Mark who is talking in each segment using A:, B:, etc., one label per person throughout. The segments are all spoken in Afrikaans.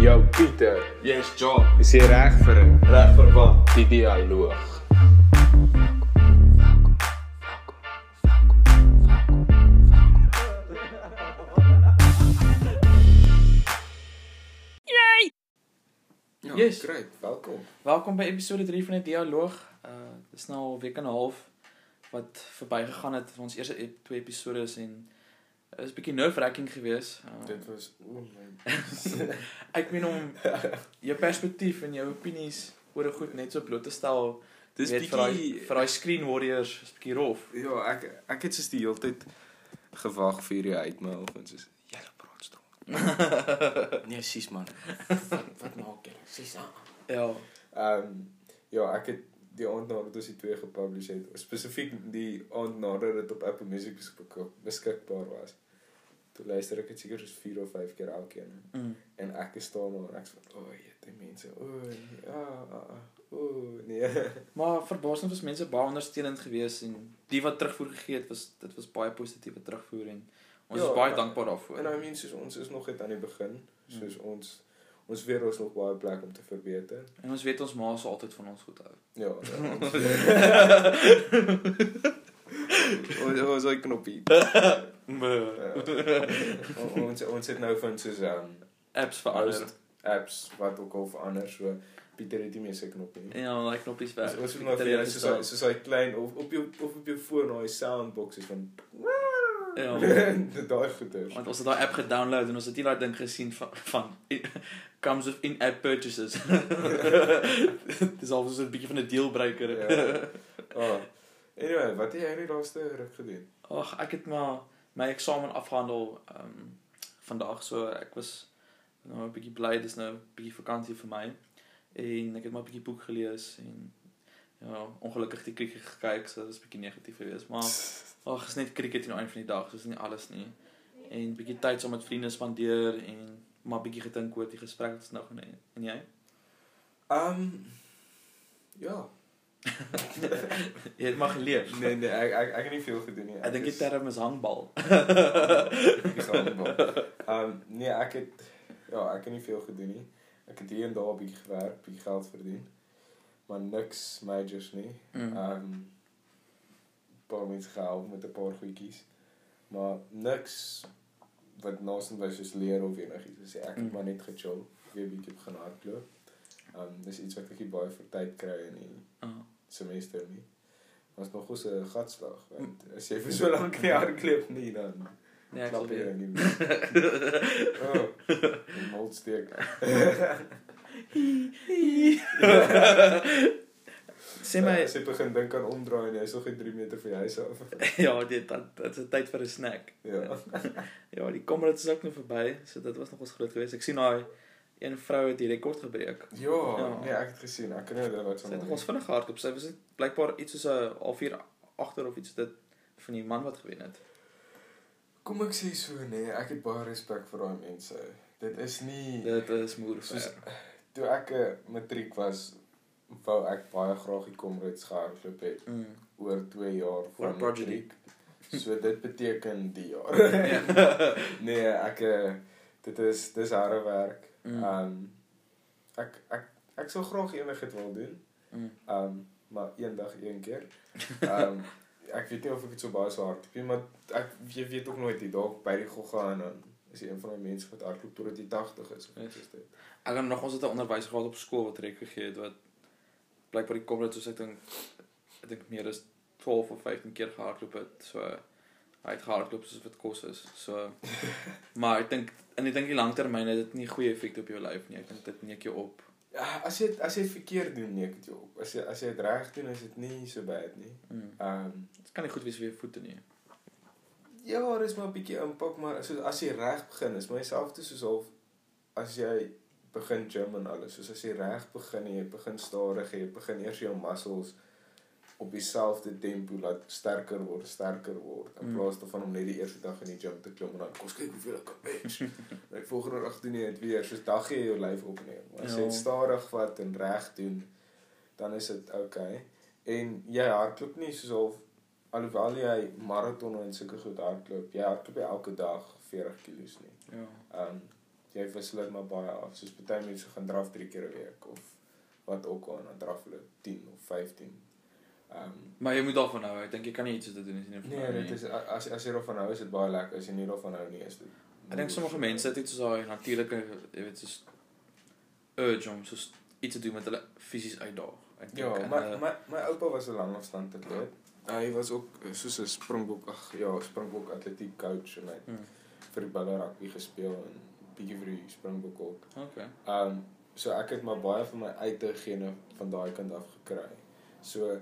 A: Jou Pieter,
B: Yes, John.
A: is jy reg vir 'n
B: Reg vir wat?
A: die dialoog?
B: Ja,
C: Yes.
B: Great, welkom.
C: Welkom by episode 3 van die dialoog. Uh dis nou al week en 'n half wat verbygegaan het van ons eerste ep twee episode en uh, is 'n bietjie nerve-wracking geweest. Uh,
B: Dit was o my.
C: ek meen om jou perspektief en jou opinies oor 'n goed net so bloot te stel.
B: Dis bietjie
C: vir daai screen warriors is bietjie rof.
B: Ja, ek ek het soos die hele tyd gewag vir jy uitmail of en soos jy praat stom. nee, sis man. wat wat maak jy? Sis aan.
C: Ja.
B: Ehm um, ja, ek het die aand nadat ons die twee gepubliseer het, spesifiek die aand nadat dit op Apple Music beskik- beskikbaar was. Toe luister ek dit seker soos 4 of 5 keer elkeen.
C: Mm.
B: En ek is daar en ek sê, "O, oh, jy mense. O, oh, ja, ah, ah, o, nee."
C: Maar verbaasend was mense baie ondersteunend geweest en die wat terugvoer gegee het was dit was baie positiewe terugvoer en ons
B: Ja,
C: is baie
B: maar-
C: dankbaar daarvoor.
B: En I mean soos ons is nog net aan die begin. Soos
C: Mm.
B: ons ons weet ons nog baie plek om te verbeter.
C: En ons weet ons ma sal altyd van ons goed hou.
B: Ja. ja ons, ons ons hy knoppie. O- ons ons het nou van soos um
C: Apps verander.
B: apps wat ook al verander so Pieter het nie meer sy knoppie nie.
C: Ja, daai knoppies werk.
B: ons moet maar vir soos hy soos hy klein of op jou of op jou foon daai soundbox is van
C: Ja.
B: daai goeters.
C: Want ons het daai app gedownload en ons het nie daai ding gesien van van comes with in-app purchases. Dis al so 'n bietjie van 'n dealbreaker.
B: Ja. Ah. Anyway, wat het jy die laaste ruk gedoen?
C: Ag, ek het maar my eksamen afgehandel ehm um, vandag so ek was nou 'n bietjie bly dis nou 'n bietjie vakansie vir my en ek het maar 'n bietjie boek gelees en ja, ongelukkig die krieket gekyk, so dit was 'n bietjie negatief geweest, maar ag, is net krieket aan die einde van die dag, so is nie alles nie. En bietjie tyd saam met vriende spandeer en maar bietjie gedink oor die gesprek wat ons nou gaan hê. En jy?
B: Um ja.
C: Jy het maar geleef.
B: Nee nee, ek ek ek het nie veel gedoen nie.
C: Ek dink die
B: is-
C: term is hangbal.
B: ek is allemaal. Um nee, ek het ja, ek het nie veel gedoen nie. Ek het hier en daar 'n bietjie gewerk, bietjie geld verdien. Maar niks majors nie.
C: Mm.
B: Um paar mense gehelp met 'n paar goedjies. Maar niks wat naasend was soos leer of enigiets. Ek het
C: Mm.
B: maar net gechill, weer bietjie begin hardloop. Um dis iets wat ek nie baie vir tyd kry in die
C: Ah.
B: semester nie. Was nog eens 'n gatslag want as jy vir so lank nie hardloop nie dan
C: Nee, ek
B: klap
C: sal
B: jy nie. Oh, die mold steek.
C: Sê my
B: as jy begin dink aan omdraai en jy's nog net 3 meter van jou huis af.
C: ja, dit dat dit is tyd vir 'n snack.
B: Ja.
C: Ja, die Comrades is ook nog verby, so dit was nog ons groot geweest. Ek sien daai een vrou het die rekord gebreek.
B: Ja,
C: Ja.
B: nee, ek het gesien. Ek kan nie onthou wat
C: Sy
B: van
C: het nog ons vinnig gehardloop. Sy was dit blykbaar iets soos 'n halfuur agter of iets dit van die man wat gewen het.
B: Kom ek sê so nee, ek het baie respek vir daai mense. Dit is nie
C: Dit is moer
B: soos
C: ver.
B: toe ek 'n matriek was wou ek baie graag die Comrades gehardloop het
C: Mm.
B: oor 2 jaar
C: Voor
B: matriek. So dit beteken die jaar.
C: Ja.
B: nee, ek eh, dit is dis harde werk.
C: Mm.
B: Um ek ek ek sou graag enigiets wil doen.
C: Mm.
B: Um maar eendag een keer. Um ek weet nie of ek dit so baie so hard doen, maar ek jy weet ook nooit die dalk by die gogga en dan is jy een van die mense wat hardloop tot die 80 is of iets is dit.
C: Ek het nog ons het 'n onderwyser gehad op skool wat rek gegee het wat blykbaar die Comrades soos ek dink ek dink meer as 12 of 15 keer gehardloop het. So hy het gehardloop soos wat kos is. So maar ek dink en ek dink die langtermyn het dit nie goeie effek op jou lyf nie. Ek dink dit neek jou op.
B: Ja, as jy as jy het verkeerd doen, nee, ek dit jou op. As jy as jy dit reg doen, is dit nie so bad nie.
C: Mm.
B: Um
C: Dit kan nie goed wees vir jou voete nie.
B: Ja, daar is maar 'n bietjie impak, maar so as jy reg begin, is my selfde soos half as jy begin gym en alles. Soos as jy reg begin en jy begin stadig en jy begin eers jou muscles op dieselfde tempo laat sterker word, sterker word in
C: Mm.
B: plaas daarvan om net die eerste dag in die gym te klim en dan kos kyk hoeveel ek kan bench. Net volgende dag doen jy dit weer, soos dag jy jou lyf opneem. Maar as jy
C: Ja.
B: dit stadig vat en reg doen, dan is dit oukei. En jy hardloop nie soos half alhoewel jy maraton en sulke goed hardloop, jy hardloop nie elke dag 40 kg nie.
C: Ja.
B: Ehm um, jy wissel dit maar baie af. Soos baie mense gaan draf 3 keer 'n week of wat ook al dan draf hulle 10 of 15. Ehm um,
C: Maar jy moet daarvan hou. Ek dink jy kan nie iets te doen as jy nie van
B: nee,
C: hou
B: dit is as as jy daarvan hou is dit baie lekker. As jy nie daarvan hou nie is dit
C: Ek dink sommige mense het iets soos daai natuurlike, jy weet, soos urge om soos iets te doen met hulle fisies uitdaag. Ek
B: Ja,
C: en,
B: my
C: eh,
B: my my oupa was 'n langafstand atleet. Hy was ook eh, soos 'n springbok, ag ja, springbok atletiek coach en hy het
C: hmm,
B: vir die balle rugby gespeel en bietjie vir die springbok ook.
C: Okay.
B: Ehm um, so ek het maar baie van my uitgene van daai kant af gekry. So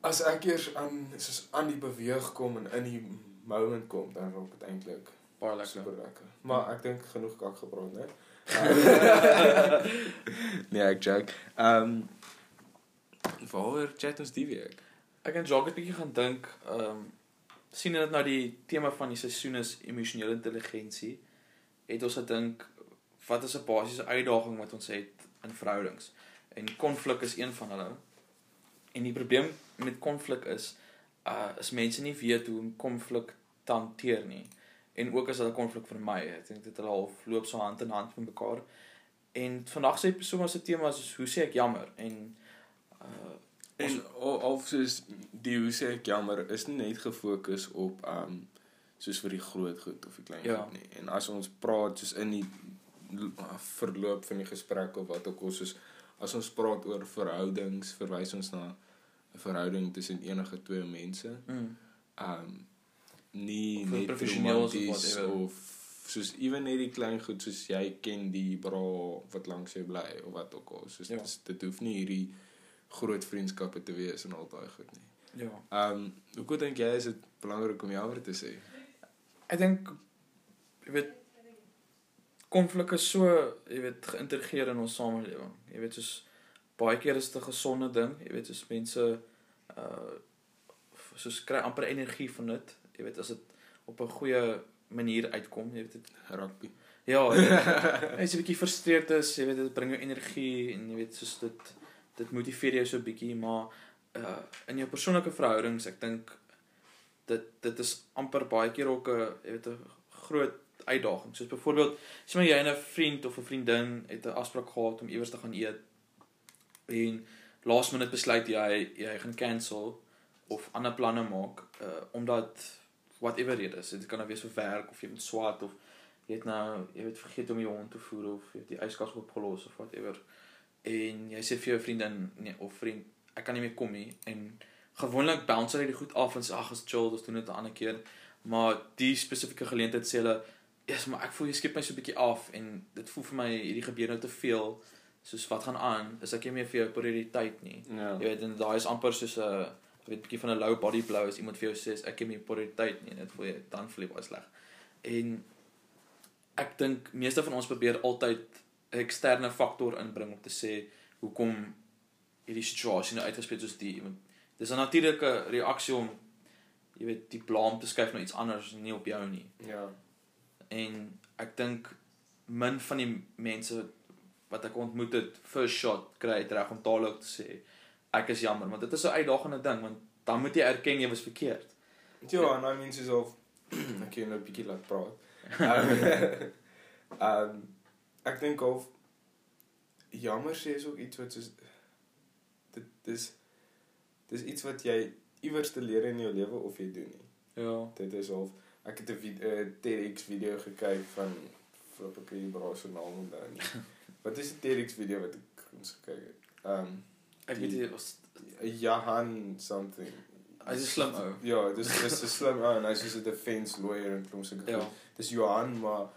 B: as ek eers aan soos aan die beweeg kom en in die moment kom, dan raak dit eintlik
C: Baie lekker.
B: super lekker. Maar ek dink genoeg kak gepraat, né? nee, ek joke. Ehm um, Waaroor chat ons die week?
C: Ek en Jacques het bietjie gaan dink, ehm um, sien dit nou die tema van die seisoen is emosionele intelligensie. Het ons gedink wat is 'n basiese uitdaging wat ons het in verhoudings? En konflik is een van hulle. En die probleem met konflik is uh is mense nie weet hoe om konflik te hanteer nie. En ook as hulle konflik vermy, ek dink dit hulle half loop so hand in hand met mekaar. En vandag se episode se tema is hoe sê ek jammer en uh
B: En o- of soos die hoe sê ek jammer is nie net gefokus op um, soos vir die groot goed of die klein
C: Ja.
B: goed nie. En as ons praat soos in die l- verloop van die gesprek of wat ook al soos as ons praat oor verhoudings, verwys ons na verhouding tussen enige twee mense.
C: mm,
B: um, nie
C: Of
B: net
C: professioneel of whatever.
B: of soos ewen net die klein goed soos jy ken die bra wat langs jou bly of wat ook al. Soos
C: Ja.
B: dit, hoef nie hierdie groot vriendskappe te wees en al daai goed nie.
C: ja.
B: Um, hoe dink jy is dit belangrik om jammer te sê?
C: Ek dink jy weet konflik is so, jy weet, geïntegreer in ons samelewing. Jy weet soos baie keer is dit 'n gesonde ding, jy weet soos mense uh soos kry amper energie van dit. Jy weet as dit op 'n goeie manier uitkom, jy weet dit
B: Rugby.
C: ja, jy weet, as jy 'n bietjie frustreerd is, jy weet dit bring jou energie en jy weet soos dit dit motiveer jou so bietjie, maar uh in jou persoonlike verhoudings, ek dink dit dit is amper baie keer ook 'n jy weet 'n groot uitdaging. Soos byvoorbeeld, sê maar jy en 'n vriend of 'n vriendin het 'n afspraak gehad om iewers te gaan eet en laas minuut besluit jy jy gaan cancel of ander planne maak uh omdat whatever dit is. Dit kan nou wees vir werk of jy moet swat of jy het nou jy weet vergeet om jou hond te voer of jy het die yskas opgelos of whatever. En jy sê vir jou vriendin nee of vriend, ek kan nie meer kom nie en gewoonlik bounce hulle dit goed af en sê ag, is chill, ons doen dit 'n ander keer. Maar die spesifieke geleentheid sê hulle, "Ja, yes, maar ek voel jy skep my so 'n bietjie af en dit voel vir my hierdie gebeur nou te veel." Soos wat gaan aan? Is ek nie meer vir jou prioriteit nie?
B: Ja.
C: Jy weet en daai is amper soos 'n jy weet bietjie van 'n low body blow as iemand vir jou sê ek het nie prioriteit nie en dit voel jy dan voel jy baie sleg. En ek dink meeste van ons probeer altyd 'n eksterne faktor inbring om te sê hoekom hierdie situasie nou uitgespeel soos die want dis 'n natuurlike reaksie om jy weet die blame te skuif na iets anders nie op jou nie.
B: Ja.
C: En ek dink min van die mense wat ek ontmoet het first shot kry dit reg om dadelik te sê ek is jammer want dit is 'n uitdagende ding want dan moet jy erken jy was verkeerd.
B: Ja, en I mean soos of ek kan nou 'n bietjie laat praat. Ehm um, ek dink of jammer sê is ook iets wat soos dit dis dis iets wat jy iewers te leer in jou lewe of jy doen nie.
C: Ja.
B: Dit is of ek het 'n vid- 'n TEDx video gekyk van flip ek hier bra se naam onthou nie. Wat is die TEDx video wat ek ons gekyk het? Ehm um,
C: Ek weet nie was
B: Johan something.
C: Hy's 'n slim ou.
B: Ja, dis dis 'n slim ou en hy's soos 'n defense lawyer en klomp sulke
C: Ja.
B: Dis Johan, maar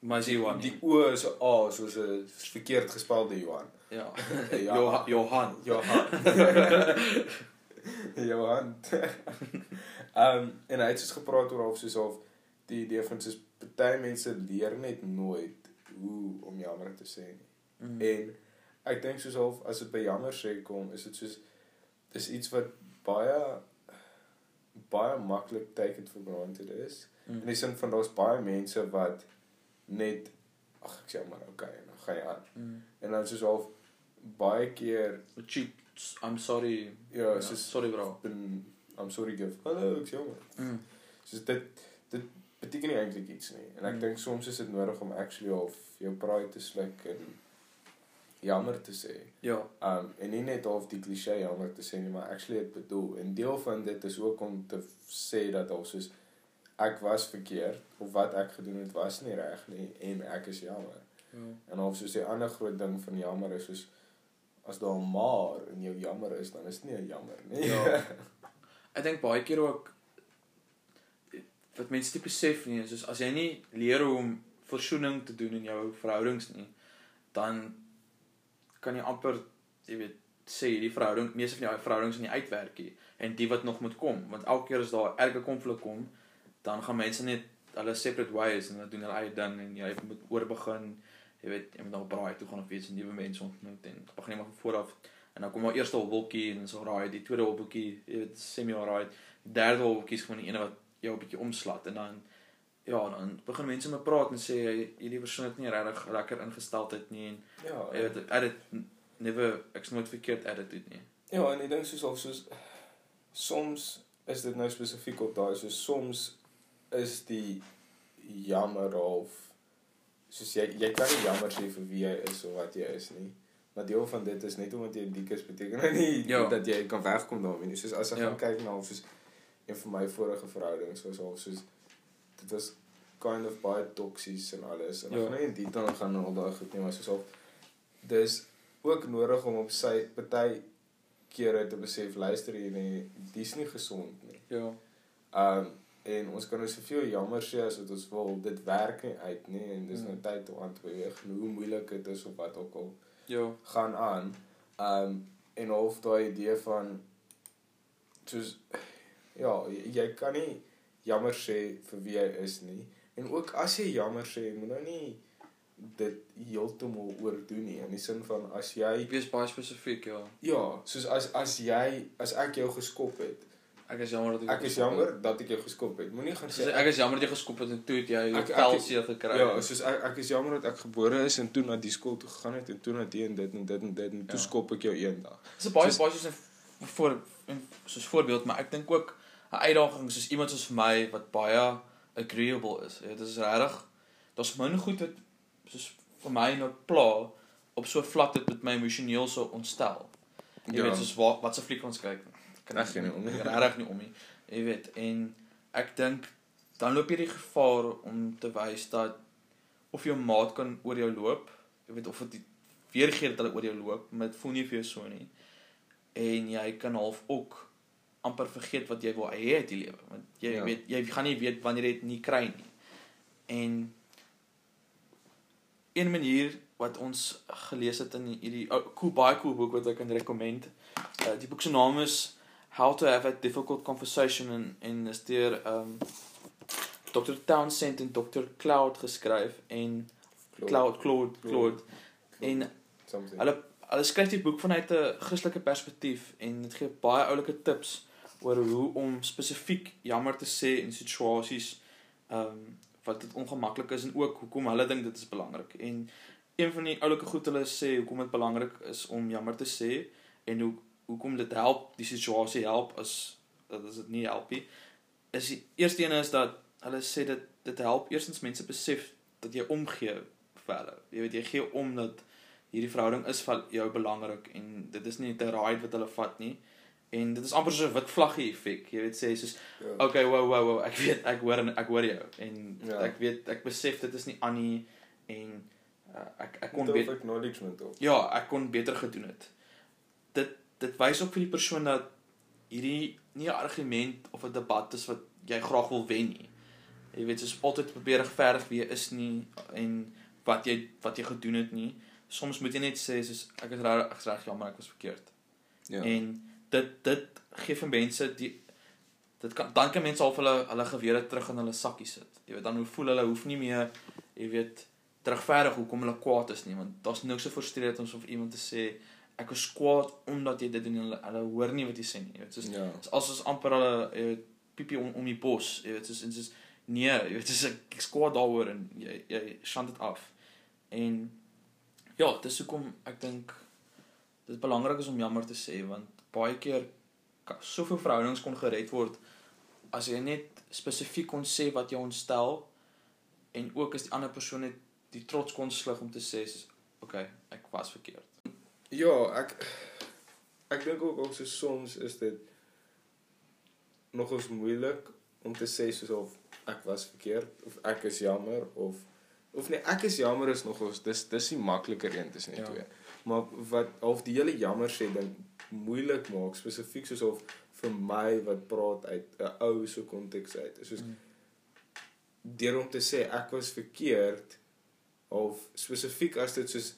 C: Maar is jy Johan?
B: die o is 'n a soos 'n verkeerd gespelde Johan.
C: Ja.
B: Ja.
C: Johan. Johan.
B: Johan. Johan. Ehm um, en hy het soos gepraat oor of soos of die idee van soos party mense leer net nooit hoe om jammer te sê nie.
C: Mm.
B: En ek dink soos of as dit by jammer sê kom, is dit soos dis iets wat baie baie maklik taken for granted is.
C: Mm.
B: In die sin van daar's baie mense wat net ag ek sê maar okay, en dan gaan jy aan.
C: Mm.
B: En dan soos of baie keer
C: Cheat. I'm sorry.
B: ja, soos
C: sorry bro.
B: ben I'm sorry give. Hallo, ek sê maar.
C: Mm.
B: Soos dit beteken nie eintlik iets nie. En ek
C: Mm.
B: dink soms is dit nodig om actually of jou pride te sluk en jammer te sê.
C: Ja.
B: Um en nie net half die klise jammer te sê nie, maar actually dit bedoel. En deel van dit is ook om te sê dat al soos ek was verkeerd of wat ek gedoen het was nie reg nie en ek is jammer.
C: Ja.
B: En of soos die ander groot ding van jammer is soos as daar maar in jou jammer is, dan is dit nie 'n jammer nie.
C: Ja. Ek dink baie keer ook wat mense nie besef nie, is soos as jy nie leer hoe om versoening te doen in jou verhoudings nie, dan kan jy amper, jy weet, sê die verhouding, meeste van jou verhoudings nie uitwerk nie en die wat nog moet kom, want elke keer as daar erge konflik kom, dan gaan mense net hulle separate ways en hulle doen hulle eie ding en jy moet oorbegin, jy weet, jy moet nou braai toe gaan of iets nuwe mense ontmoet en begin net maar van voor af en dan kom maar eerste hobbeltjie en so raai, die tweede hobbeltjie, jy weet, semi alright, die derde hobbeltjie is gewoon die ene wat jou 'n bietjie omslat en dan ja, dan begin mense met praat en sê hierdie persoon het nie regtig lekker ingesteldheid nie en
B: ja.
C: jy weet, ek het never ek's nooit verkeerd attitude nie.
B: Ja, en ek dink soos of soos soms is dit nou spesifiek op daai so soms is die jammer of soos jy jy kan nie jammer sê vir wie jy is of wat jy is nie. Maar deel van dit is net omdat jy dik is beteken nou nie
C: Ja.
B: dat jy kan wegkom daarmee nie. Soos as ek
C: Ja.
B: gaan kyk na of soos een van my vorige verhoudings was al soos dit was kind of baie toksies en alles en ek
C: Ja.
B: gaan nie in detail gaan oor al daai goed nie, maar soos of dis ook nodig om op sy party kere te besef luister hier nee, dis nie gesond nie.
C: Ja.
B: Um en ons kan nou soveel jammer sê as wat ons wil, dit werk nie uit nie en dis
C: Mm.
B: nou tyd om aan te beweeg hoe moeilik dit is of wat ook al
C: Ja.
B: gaan aan. Um en of daai idee van soos ja, jy, kan nie jammer sê vir wie jy is nie. En ook as jy jammer sê, moet nou nie dit heeltemal oordoen nie in die sin van as jy
C: wees baie spesifiek, ja.
B: ja, soos as as jy as ek jou geskop het,
C: Ek is jammer dat ek
B: ek is jammer dat ek jou geskop het. Moenie gaan sê
C: Soos, ek is jammer dat jy geskop het en toe het jy jou velseer gekry.
B: Ja, soos ek ek is jammer dat ek gebore is en toe na die skool toe gegaan het en toe na die en dit en dit en dit en toe
C: Ja.
B: skop ek jou eendag.
C: Dis 'n baie baie soos 'n voor soos voorbeeld, maar ek dink ook 'n uitdaging soos iemand soos vir my wat baie agreeable is. Dit is regtig daar's min goed wat soos vir my nou pla op so 'n vlak dat dit my emosioneel so ontstel. Jy
B: Ja.
C: weet soos wat wat se fliek ons kyk. Kan
B: Reg nie om nie.
C: Regtig nie om nie. Jy weet en ek dink dan loop jy die gevaar om te wys dat of jou maat kan oor jou loop, jy weet of dit weer gee dat hulle oor jou loop, maar dit voel nie vir jou so nie. En jy kan half ook amper vergeet wat jy wil hê uit die lewe, want jy
B: Ja.
C: weet jy gaan nie weet wanneer jy dit nie kry nie. En een manier wat ons gelees het in hierdie oh, cool baie cool boek wat ek kan rekommend. Uh, die boek se naam is How to Have a Difficult Conversation en en is deur um Dr. Townsend en Dr. Cloud geskryf en Cloud Claude Claude en
B: something.
C: hulle hulle skryf die boek vanuit 'n Christelike perspektief en dit gee baie oulike tips oor hoe om spesifiek jammer te sê in situasies um wat dit ongemaklik is en ook hoekom hulle dink dit is belangrik. En een van die oulike goed hulle sê hoekom dit belangrik is om jammer te sê en hoe hoekom dit help die situasie help as dat as dit nie help nie. Is die eerste een is dat hulle sê dit dit help eerstens mense besef dat jy omgee vir hulle. Jy weet jy gee om dat hierdie verhouding is vir jou belangrik en dit is nie 'n ride wat hulle vat nie. En dit is amper so 'n wit vlaggie effek. Jy weet sê soos
B: Ja.
C: okay, wow wow wow, ek weet ek hoor en ek hoor jou en
B: Ja.
C: ek weet ek besef dit is nie Annie en uh, ek ek kon weet
B: acknowledgement op.
C: ja, ek kon beter gedoen het. Dit dit wys ook vir die persoon dat hierdie nie 'n argument of 'n debat is wat jy graag wil wen nie. Jy weet, soos altyd probeer regverdig wie jy is nie en wat jy wat jy gedoen het nie. Soms moet jy net sê soos ek is reg ek is reg jammer ek was verkeerd.
B: Ja.
C: En dit dit gee vir mense die dit kan dan kan mense al hulle hulle gewere terug in hulle sakkie sit. Jy weet dan hoe voel hulle hoef nie meer jy weet terugverdig hoekom hulle kwaad is nie want daar's niks so frustrerend om so vir iemand te sê ek is kwaad omdat jy dit doen en hulle hulle hoor nie wat jy sê nie. Jy weet soos
B: ja.
C: Dis as ons amper hulle jy weet piepie om om die bos, jy weet soos en soos nee, jy weet soos ek, ek skwaad daaroor en jy jy shant dit af. En ja, dis hoekom ek dink dit belangrik is om jammer te sê want baie keer soveel verhoudings kon gered word as jy net spesifiek kon sê wat jou ontstel en ook as die ander persoon net die trots kon slig om te sê okay, ek was verkeerd.
B: Ja, ek ek dink ook ook so soms is dit nogals moeilik om te sê soos of ek was verkeerd of ek is jammer of of nee, ek is jammer is nogals dis dis die makliker een tussen die
C: Ja.
B: twee. Maar wat half die hele jammer sê ding moeilik maak spesifiek soos of vir my wat praat uit 'n ou se konteks uit. Soos
C: Mm.
B: deur om te sê ek was verkeerd of spesifiek as dit soos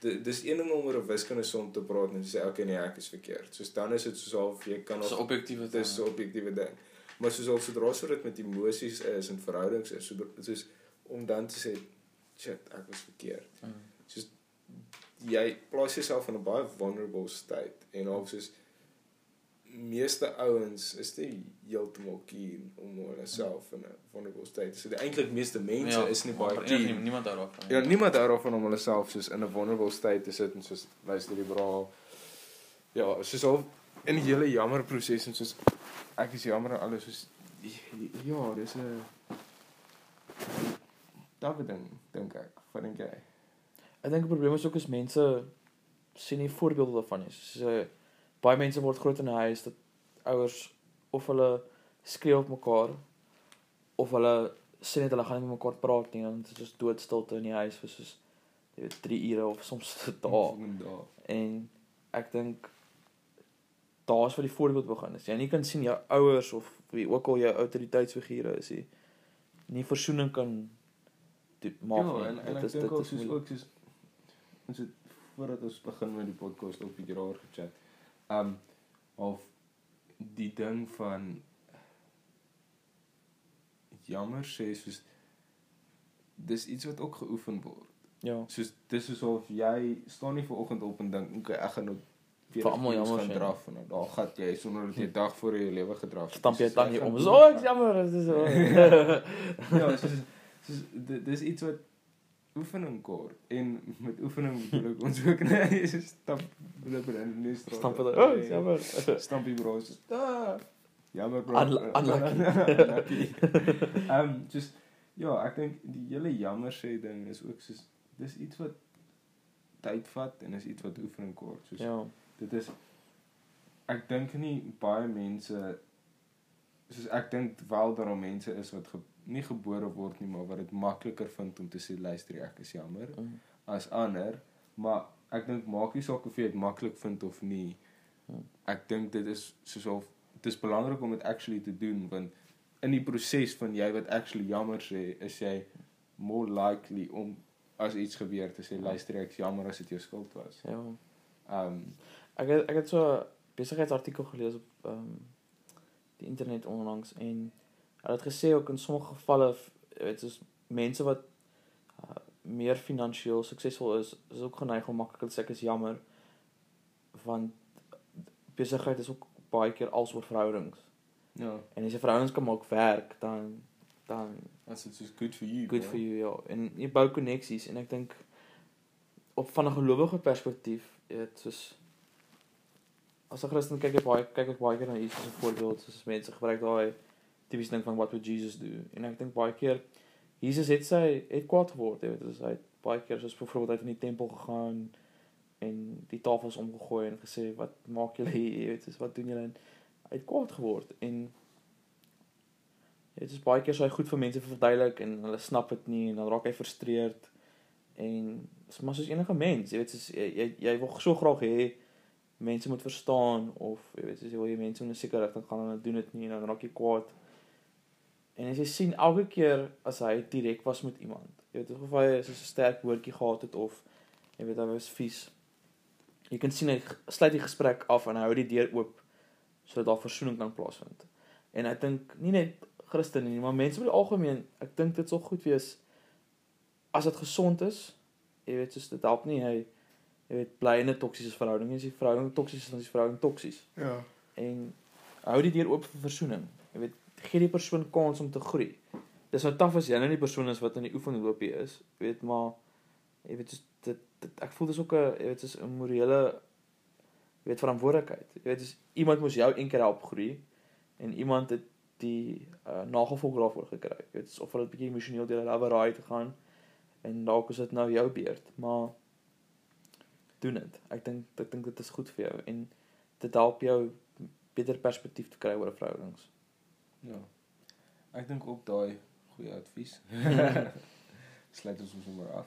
B: di- dis een ding om oor 'n wiskundige som te praat en sê okay nee ek is verkeerd. Soos dan is dit soos half jy kan
C: Dis 'n
B: of
C: objektiewe
B: dit is 'n objektiewe ding. Maar soos al sodra so dit met emosies is en verhoudings is, so soos om dan te sê shit ek was verkeerd.
C: Mm.
B: Jy plaas jouself in 'n baie vulnerable state en al soos meeste ouens is nie heeltemal keen om hulle self in 'n vulnerable state. So die eintlik meeste mense
C: Ja,
B: is nie baie keen
C: Niemand daarof.
B: Ja, niemand hou daarvan om hulle self soos in 'n vulnerable state te sit en soos luister die bra. Ja, soos al in die hele jammer proses en soos ek is jammer en alles soos ja, dis 'n daardie ding dink ek. Wat dink jy?
C: Ek dink die probleem is ook as mense sien nie voorbeelde daarvan nie. So uh, baie mense word groot in 'n huis dat ouers of hulle skree op mekaar of hulle sê net hulle gaan nie met mekaar praat nie en dit is soos doodstilte in die huis vir soos jy weet 3 ure of soms 'n dag. En ek dink daar's waar die voorbeeld begin. As jy nie kan sien jou ouers of wie ook al jou autoriteitsfigure is nie, nie versoening kan maak
B: Ja,
C: nie.
B: en, en
C: Dit is- dit is
B: ook soos ons het voordat ons begin met die podcast ook bietjie daaroor gechat. Um of die ding van jammer sê soos dis iets wat ook geoefen word.
C: Ja.
B: Soos dis is of jy staan nie ver oggend op en dink okay, ek gaan nou
C: Vir almal jammer
B: gaan draf en nou daar gat jy sonder dat jy dag voor jou lewe gedraf het.
C: Stamp jy
B: ek gaan
C: om. So, ek jammer, is so.
B: ja, soos soos di- dis iets wat oefening kort en met oefening bedoel ek ons ook nee, so stap blibber in die straat.
C: Stamp dit. Oh, ek is jammer.
B: Stampie bro. so, Ah, jammer bro.
C: Unlu- unlucky.
B: unlucky. Ehm um, just ja, ek dink die hele jammer sê ding is ook soos dis iets wat tyd vat en is iets wat oefening kort. Soos
C: Ja.
B: dit is ek dink nie baie mense soos ek dink wel daar mense is wat ge, nie gebore word nie maar wat dit makliker vind om te sê luister ek is jammer
C: Mm.
B: as ander maar ek dink maak nie saak of jy dit maklik vind of nie
C: Hmm.
B: ek dink dit is soos of dit is belangrik om dit actually te doen want in die proses van jy wat actually jammer sê is jy more likely om as iets gebeur te sê luister ek is jammer as dit jou skuld was
C: Ja.
B: um
C: Ek het ek het so besigheidsartikel gelees op ehm um, die internet onlangs en hulle het gesê ook in sommige gevalle jy weet soos mense wat uh, meer finansiëel suksesvol is, is ook geneig om maklik te sê ek is jammer want besigheid is ook baie keer als oor verhoudings.
B: ja
C: En as jy verhoudings kan maak werk, dan dan
B: As dit soos good for you.
C: good
B: bro.
C: for you ja. En jy bou koneksies en ek dink op van 'n gelowige perspektief, jy weet, soos as 'n Christen kyk ek baie kyk ek baie keer na Jesus as 'n voorbeeld, soos mense gebruik daai tipies ding van what would Jesus do? En ek dink baie keer Jesus het sy het kwaad geword, jy weet, soos hy baie keer soos byvoorbeeld uit in die tempel gegaan en die tafels omgegooi en gesê wat maak julle hier, jy weet, soos wat doen julle? En hy het kwaad geword en Dit is baie keer so hy goed vir mense verduidelik en hulle snap dit nie en dan raak hy frustreerd en maar soos enige mens, jy weet soos jy jy, jy wil so graag hê mense moet verstaan of jy weet soos jy wil jy mense in 'n sekere rigting gaan en hulle doen dit nie en dan raak jy kwaad. En as jy sien elke keer as hy direk was met iemand, jy weet of hy soos 'n sterk woordjie gehad het of jy weet hy was vies. Jy kan sien hy sluit die gesprek af en hy hou die deur oop sodat daar versoening kan plaasvind. En ek dink nie net Christene nie, maar mense oor die algemeen, ek dink dit sal goed wees as dit gesond is. Jy weet, soos dit help nie hy jy weet bly in 'n toksiese verhouding. As die verhouding toksies is, dan is die verhouding toksies.
B: Ja.
C: En hou die deur oop vir versoening. Jy weet, gee die persoon kans om te groei. Dis nou taaf as jy nou nie persoon is wat in die oefenloopie is, weet maar jy weet soos dit, dit ek voel dis ook 'n jy weet soos 'n morele jy weet verantwoordelikheid. Jy weet dis iemand moes jou eendag help groei en iemand het die uh, nagevolg daarvoor gekry. Jy weet of hulle 'n bietjie emosioneel deur hulle raai te gaan en dalk is dit nou jou beurt, maar doen dit. Ek dink ek dink dit is goed vir jou en dit help jou beter perspektief te kry oor verhoudings.
B: Ja. Ik denk ook dat goede advies. Sluit ons maar af.